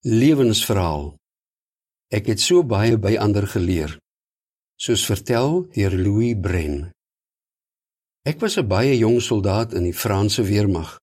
Lewensverhaal. Ek het so baie by ander geleer. Soos vertel deur Louis Bren. Ek was 'n baie jong soldaat in die Franse weermag.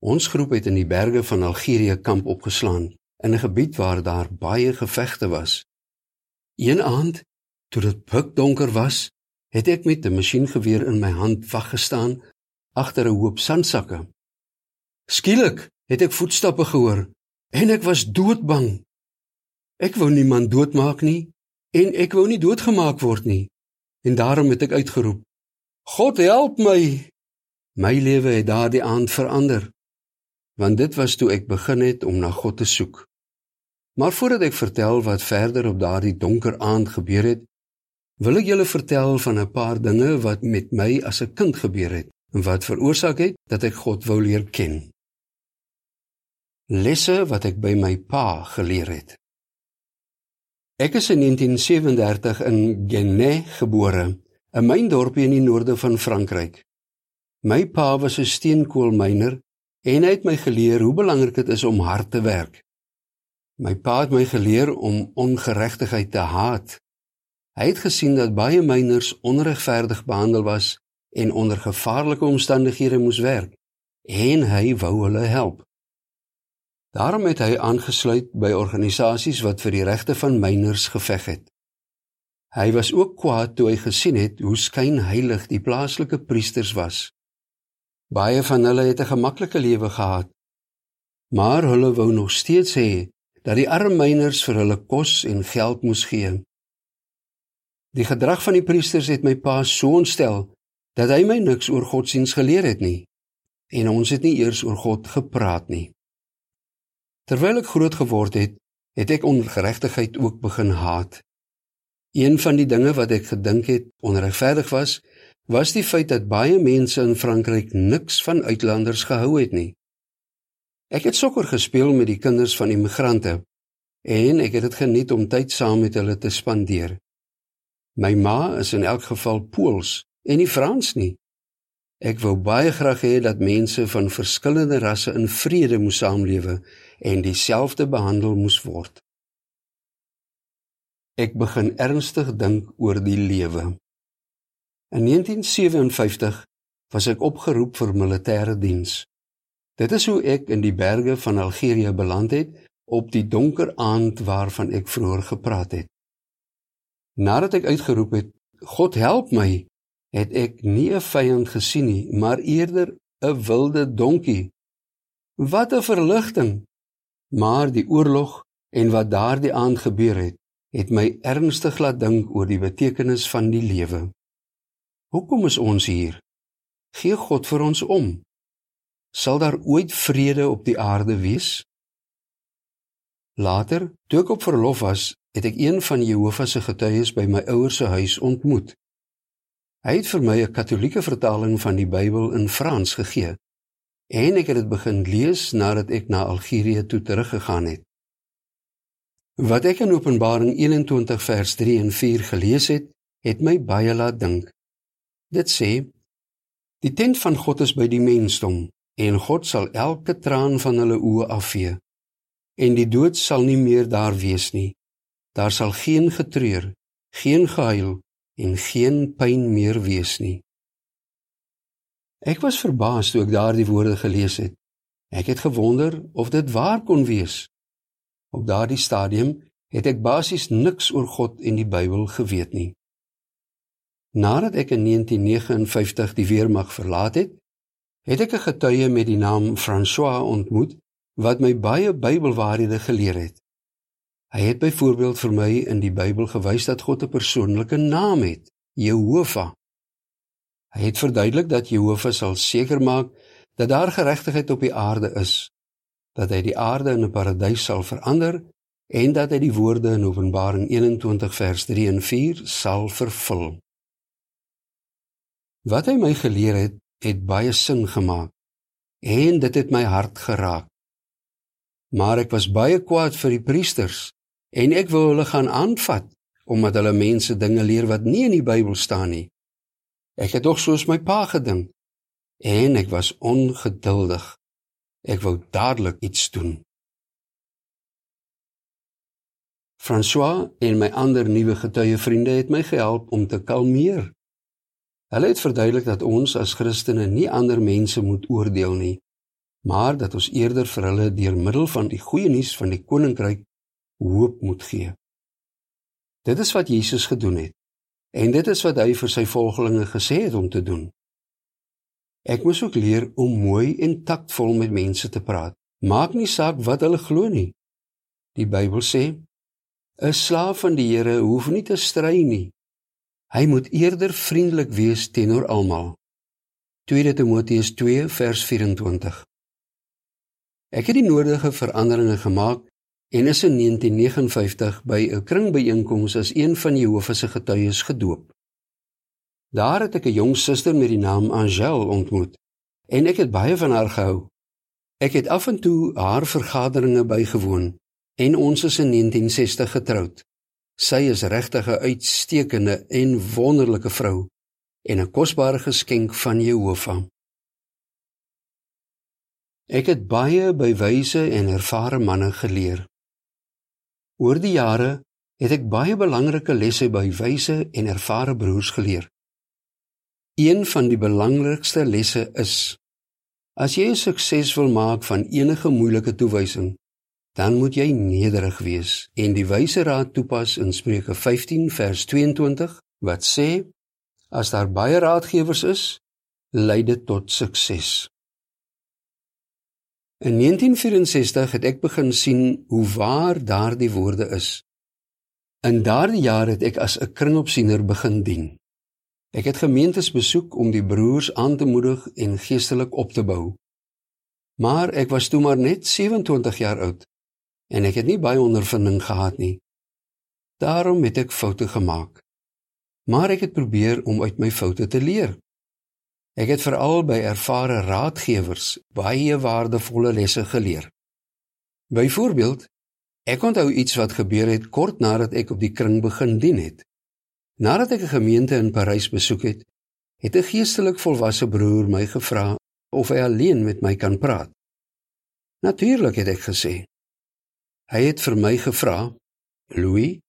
Ons groep het in die berge van Algerië kamp opgeslaan in 'n gebied waar daar baie gevegte was. Een aand, toe dit pikdonker was, het ek met 'n masjiengeweer in my hand wag gestaan agter 'n hoop sandsakke. Skielik het ek voetstappe gehoor en ek was doodbang. Ek wou niemand doodmaak nie en ek wou nie doodgemaak word nie. En daarom het ek uitgeroep: God help my. My lewe het daardie aand verander. Want dit was toe ek begin het om na God te soek. Maar voordat ek vertel wat verder op daardie donker aand gebeur het, wil ek julle vertel van 'n paar dinge wat met my as 'n kind gebeur het en wat veroorsaak het dat ek God wou leer ken. Lesse wat ek by my pa geleer het. Ek is in 1937 in Genève gebore, 'n myndorpie in die noorde van Frankryk. My pa was 'n steenkoolmyner en hy het my geleer hoe belangrik dit is om hard te werk. My pa het my geleer om ongeregtigheid te haat. Hy het gesien dat baie myners onregverdig behandel was en onder gevaarlike omstandighede moes werk en hy wou hulle help. Daarom het hy aangesluit by organisasies wat vir die regte van myners geveg het. Hy was ook kwaad toe hy gesien het hoe skynheilig die plaaslike priesters was. Baie van hulle het 'n gemaklike lewe gehad, maar hulle wou nog steeds hê dat die arme myners vir hulle kos en geld moes gee. Die gedrag van die priesters het my pa so ontstel dat hy my niks oor godsdiens geleer het nie en ons het nie eers oor God gepraat nie. Terwyl ek groot geword het, het ek ongeregtigheid ook begin haat. Een van die dinge wat ek gedink het onregverdig was, was die feit dat baie mense in Frankryk niks van uitlanders gehou het nie. Ek het sokker gespeel met die kinders van immigrante en ek het dit geniet om tyd saam met hulle te spandeer. My ma is in elk geval Pools en nie Frans nie. Ek wou baie graag hê dat mense van verskillende rasse in vrede moes saamlewe en dieselfde behandel moes word. Ek begin ernstig dink oor die lewe. In 1957 was ek opgeroep vir militêre diens. Dit is hoe ek in die berge van Algerië beland het op die donker aand waarvan ek vroeër gepraat het. Nadat ek uitgeroep het, God help my, het ek nie 'n vyand gesien nie, maar eerder 'n wilde donkie. Wat 'n verligting! Maar die oorlog en wat daardie aand gebeur het, het my ernstig laat dink oor die betekenis van die lewe. Hoekom is ons hier? Gee God vir ons om. Sal daar ooit vrede op die aarde wees? Later, toe ek op verlof was, het ek een van Jehovah se getuies by my ouers se huis ontmoet. Hy het vir my 'n Katolieke vertaling van die Bybel in Frans gegee en ek het dit begin lees nadat ek na Algerië toe teruggegaan het. Wat ek in Openbaring 21 vers 3 en 4 gelees het, het my baie laat dink. Dit sê: Die tent van God is by die mensdom en God sal elke traan van hulle oë afvee en die dood sal nie meer daar wees nie. Daar sal geen getreur, geen gehuil en geen pyn meer wees nie. Ek was verbaas toe ek daardie woorde gelees het. Ek het gewonder of dit waar kon wees. Op daardie stadium het ek basies niks oor God en die Bybel geweet nie. Nadat ek in 1959 die weermag verlaat het, het ek 'n getuie met die naam François ontmoet wat my baie Bybelwaarhede geleer het. Hy het byvoorbeeld vir my in die Bybel gewys dat God 'n persoonlike naam het, Jehovah. Hy het verduidelik dat Jehovah sal seker maak dat daar geregtigheid op die aarde is, dat hy die aarde in 'n paradys sal verander en dat hy die woorde in Openbaring 21 vers 3 en 4 sal vervul. Wat hy my geleer het, het baie sin gemaak en dit het my hart geraak. Maar ek was baie kwaad vir die priesters en ek wou hulle gaan aanvat omdat hulle mense dinge leer wat nie in die Bybel staan nie. Ek het tog soos my pa gedink en ek was ongeduldig. Ek wou dadelik iets doen. François en my ander nuwe getuie vriende het my gehelp om te kalmeer. Hulle het verduidelik dat ons as Christene nie ander mense moet oordeel nie, maar dat ons eerder vir hulle deur middel van die goeie nuus van die koninkryk hoop moet gee. Dit is wat Jesus gedoen het en dit is wat hy vir sy volgelinge gesê het om te doen. Ek moes ook leer om mooi en taktvol met mense te praat. Maak nie saak wat hulle glo nie. Die Bybel sê 'n slaaf van die Here hoef nie te stry nie. Hy moet eerder vriendelik wees teenoor almal. 2 Timoteus 2 vers 24. Ek het die nodige veranderinge gemaak en is in 1959 by 'n kringbyeenkoms as een van Jehovah se getuies gedoop. Daar het ek 'n jong suster met die naam Angel ontmoet en ek het baie van haar gehou. Ek het af en toe haar vergaderings bygewoon en ons is in 1960 getroud. Sy is regtig 'n uitstekende en wonderlike vrou en 'n kosbare geskenk van Jehovah. Ek het baie by wyse en ervare manne geleer. Oor die jare het ek baie belangrike lesse by wyse en ervare broers geleer. Een van die belangrikste lesse is: as jy sukses wil maak van enige moeilike toewysing, dan moet jy nederig wees en die wyse raad toepas in Spreuke 15 vers 22 wat sê as daar baie raadgewers is lei dit tot sukses. In 1964 het ek begin sien hoe waar daardie woorde is. In daardie jaar het ek as 'n kringopsiener begin dien. Ek het gemeentes besoek om die broers aan te moedig en geestelik op te bou. Maar ek was toe maar net 27 jaar oud en ek het nie baie ondervinding gehad nie. Daarom het ek foute gemaak. Maar ek het probeer om uit my foute te leer. Ek het veral by ervare raadgewers baie waardevolle lesse geleer. Byvoorbeeld, ek onthou iets wat gebeur het kort nadat ek op die kring begin dien het. Nadat ek 'n gemeente in Parys besoek het, het 'n geestelik volwasse broer my gevra of hy alleen met my kan praat. Natuurlik het ek gesê, Hy het vir my gevra, "Louis,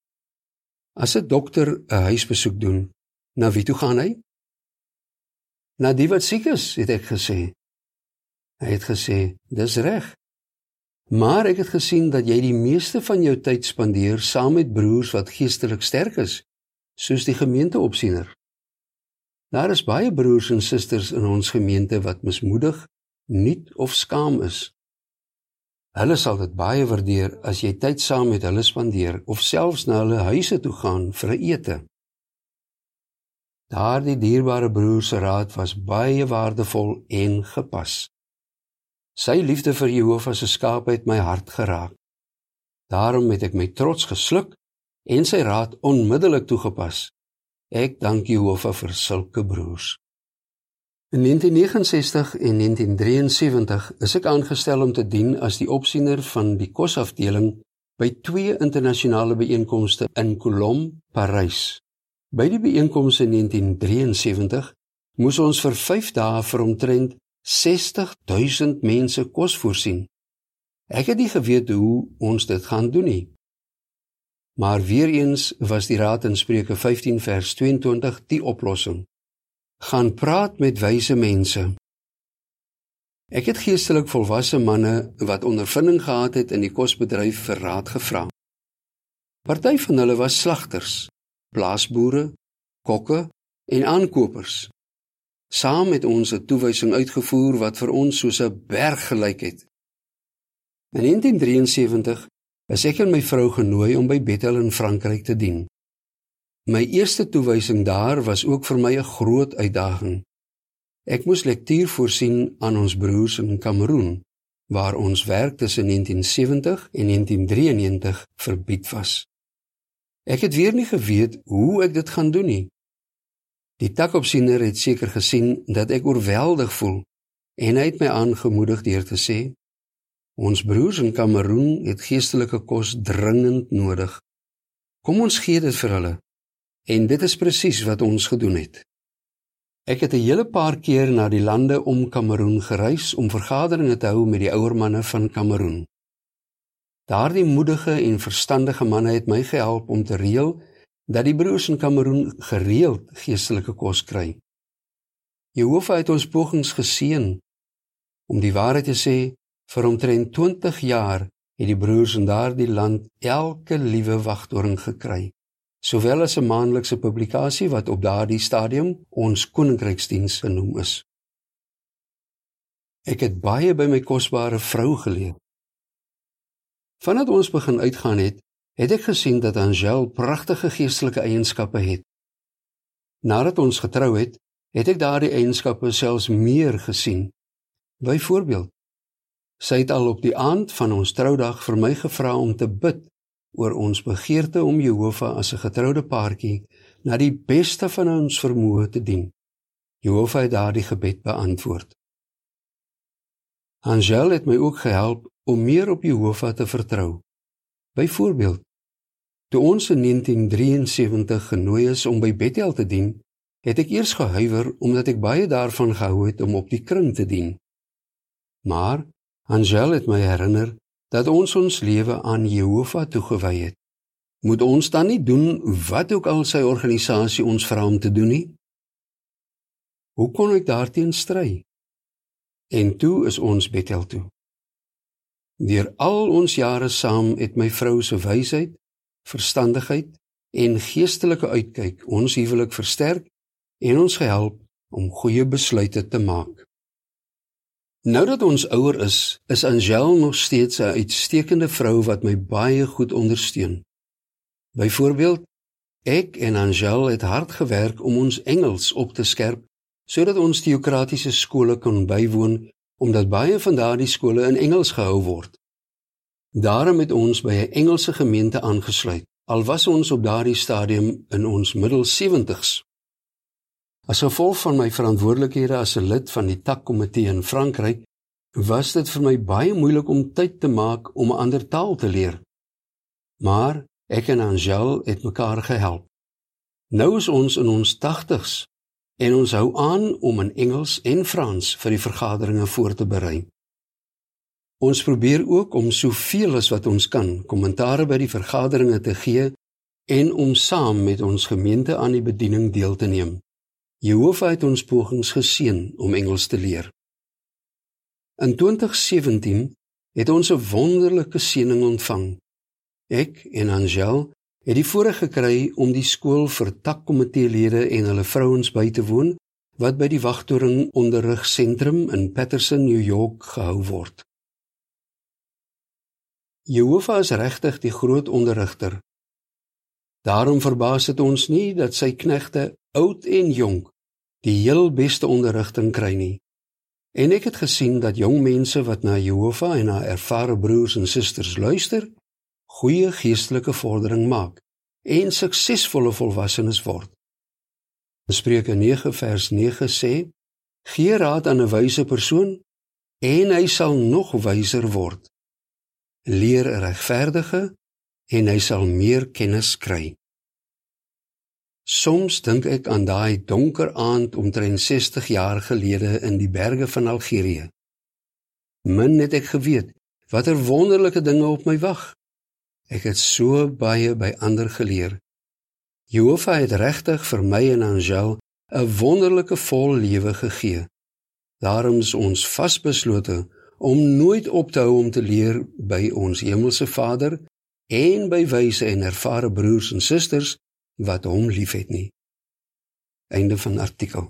as 'n dokter 'n huisbesoek doen, na wie toe gaan hy?" "Na die wat siek is," het ek gesê. Hy het gesê, "Dis reg. Maar ek het gesien dat jy die meeste van jou tyd spandeer saam met broers wat geestelik sterk is, soos die gemeenteopsiener. Daar is baie broers en susters in ons gemeente wat mismoedig, nuut of skaam is." Hulle sal dit baie waardeer as jy tyd saam met hulle spandeer of selfs na hulle huise toe gaan vir 'n ete. Daardie dierbare broer se raad was baie waardevol en gepas. Sy liefde vir Jehovah se skape het my hart geraak. Daarom het ek my trots gesluk en sy raad onmiddellik toegepas. Ek dank Jehovah vir sulke broers. In 1969 en 1973 is ek aangestel om te dien as die opsiener van die kosafdeling by twee internasionale byeenkomste in Colombe, Parys. By die byeenkomste in 1973 moes ons vir 5 dae vir omtrent 60 000 mense kos voorsien. Ek het nie geweet hoe ons dit gaan doen nie. Maar weer eens was die raad in Spreuke 15 vers 22 die oplossing gaan praat met wyse mense. Ek het geestelik volwasse manne wat ondervinding gehad het in die kosbedryf vir raad gevra. Party van hulle was slagters, plaasboere, kokke en aankopers. Saam het ons 'n toewysing uitgevoer wat vir ons soos 'n berg gelyk het. In 1973 is ek en my vrou genooi om by Bethel in Frankryk te dien. My eerste toewysing daar was ook vir my 'n groot uitdaging. Ek moes lektuur voorsien aan ons broers in Kameroen waar ons werk tussen 1970 en 1993 verbied was. Ek het weer nie geweet hoe ek dit gaan doen nie. Die takopsiener het seker gesien dat ek oorweldig voel en hy het my aangemoedig deur te sê: "Ons broers in Kameroen het geestelike kos dringend nodig. Kom ons gee dit vir hulle." En dit is presies wat ons gedoen het. Ek het 'n hele paar keer na die lande om Kameroen gereis om vergaderings te hou met die ouer manne van Kameroen. Daardie moedige en verstandige manne het my gehelp om te reël dat die broers in Kameroen gereeld geestelike kos kry. Jehovah het ons pogings geseën om die waarheid te sê vir omtrent 20 jaar het die broers in daardie land elke liewe wagtoring gekry sowel as 'n maandelikse publikasie wat op daardie stadium ons koninkryksdiens genoem is. Ek het baie by my kosbare vrou geleer. Vandat ons begin uitgaan het, het ek gesien dat Angel pragtige geestelike eienskappe het. Nadat ons getrou het, het ek daardie eienskappe selfs meer gesien. Byvoorbeeld, sy het al op die aand van ons troudag vir my gevra om te bid oor ons begeerte om Jehovah as 'n getroude paartjie na die beste van ons vermoë te dien. Jehovah het daardie gebed beantwoord. Angel het my ook gehelp om meer op Jehovah te vertrou. Byvoorbeeld, toe ons in 1973 genooi is om by Bethel te dien, het ek eers gehuiwer omdat ek baie daarvan gehou het om op die kring te dien. Maar Angel het my herinner dat ons ons lewe aan Jehovah toegewy het. Moet ons dan nie doen wat ook al sy organisasie ons vra om te doen nie? Hoe kon ek daarteen stry? En toe is ons Bethel toe. Deur al ons jare saam het my vrou se wysheid, verstandigheid en geestelike uitkyk ons huwelik versterk en ons gehelp om goeie besluite te maak. Nou dat ons ouer is, is Angel nog steeds 'n uitstekende vrou wat my baie goed ondersteun. Byvoorbeeld, ek en Angel het hard gewerk om ons Engels op te skerp sodat ons teokratiese skole kon bywoon omdat baie van daardie skole in Engels gehou word. Daarom het ons by 'n Engelse gemeente aangesluit, al was ons op daardie stadium in ons middel 70's. As gevolg van my verantwoordelikhede as 'n lid van die takkomitee in Frankryk, was dit vir my baie moeilik om tyd te maak om 'n ander taal te leer. Maar ek en Angel het mekaar gehelp. Nou is ons in ons 80's en ons hou aan om in Engels en Frans vir die vergaderinge voor te berei. Ons probeer ook om soveel as wat ons kan kommentaare by die vergaderinge te gee en om saam met ons gemeente aan die bediening deel te neem. Jehovah het ons pogings geseën om Engels te leer. In 2017 het ons 'n wonderlike seëning ontvang. Ek en Angel het die voorreg gekry om die skool vir takkomiteelede en hulle vrouens by te woon wat by die Wagtoring Onderrigsentrum in Patterson, New York gehou word. Jehovah is regtig die groot onderrigter. Daarom verbaas dit ons nie dat sy knegte, oud en jonk, die heel beste onderrigting kry nie. En ek het gesien dat jong mense wat na Jehovah en na ervare broers en susters luister, goeie geestelike vordering maak en suksesvolle volwassenes word. Spreuke 9 vers 9 sê: Gee raad aan 'n wyse persoon en hy sal nog wyser word. Leer 'n regverdige en hy sal meer kennis kry. Soms dink ek aan daai donker aand omtrent 60 jaar gelede in die berge van Algerië. Min het ek geweet watter wonderlike dinge op my wag. Ek het so baie by ander geleer. Jehovah het regtig vir my en Angel 'n wonderlike vol lewe gegee. Daarom is ons vasbeslote om nooit op te hou om te leer by ons hemelse Vader en by wyse en ervare broers en susters wat hom liefhet nie. Einde van artikel.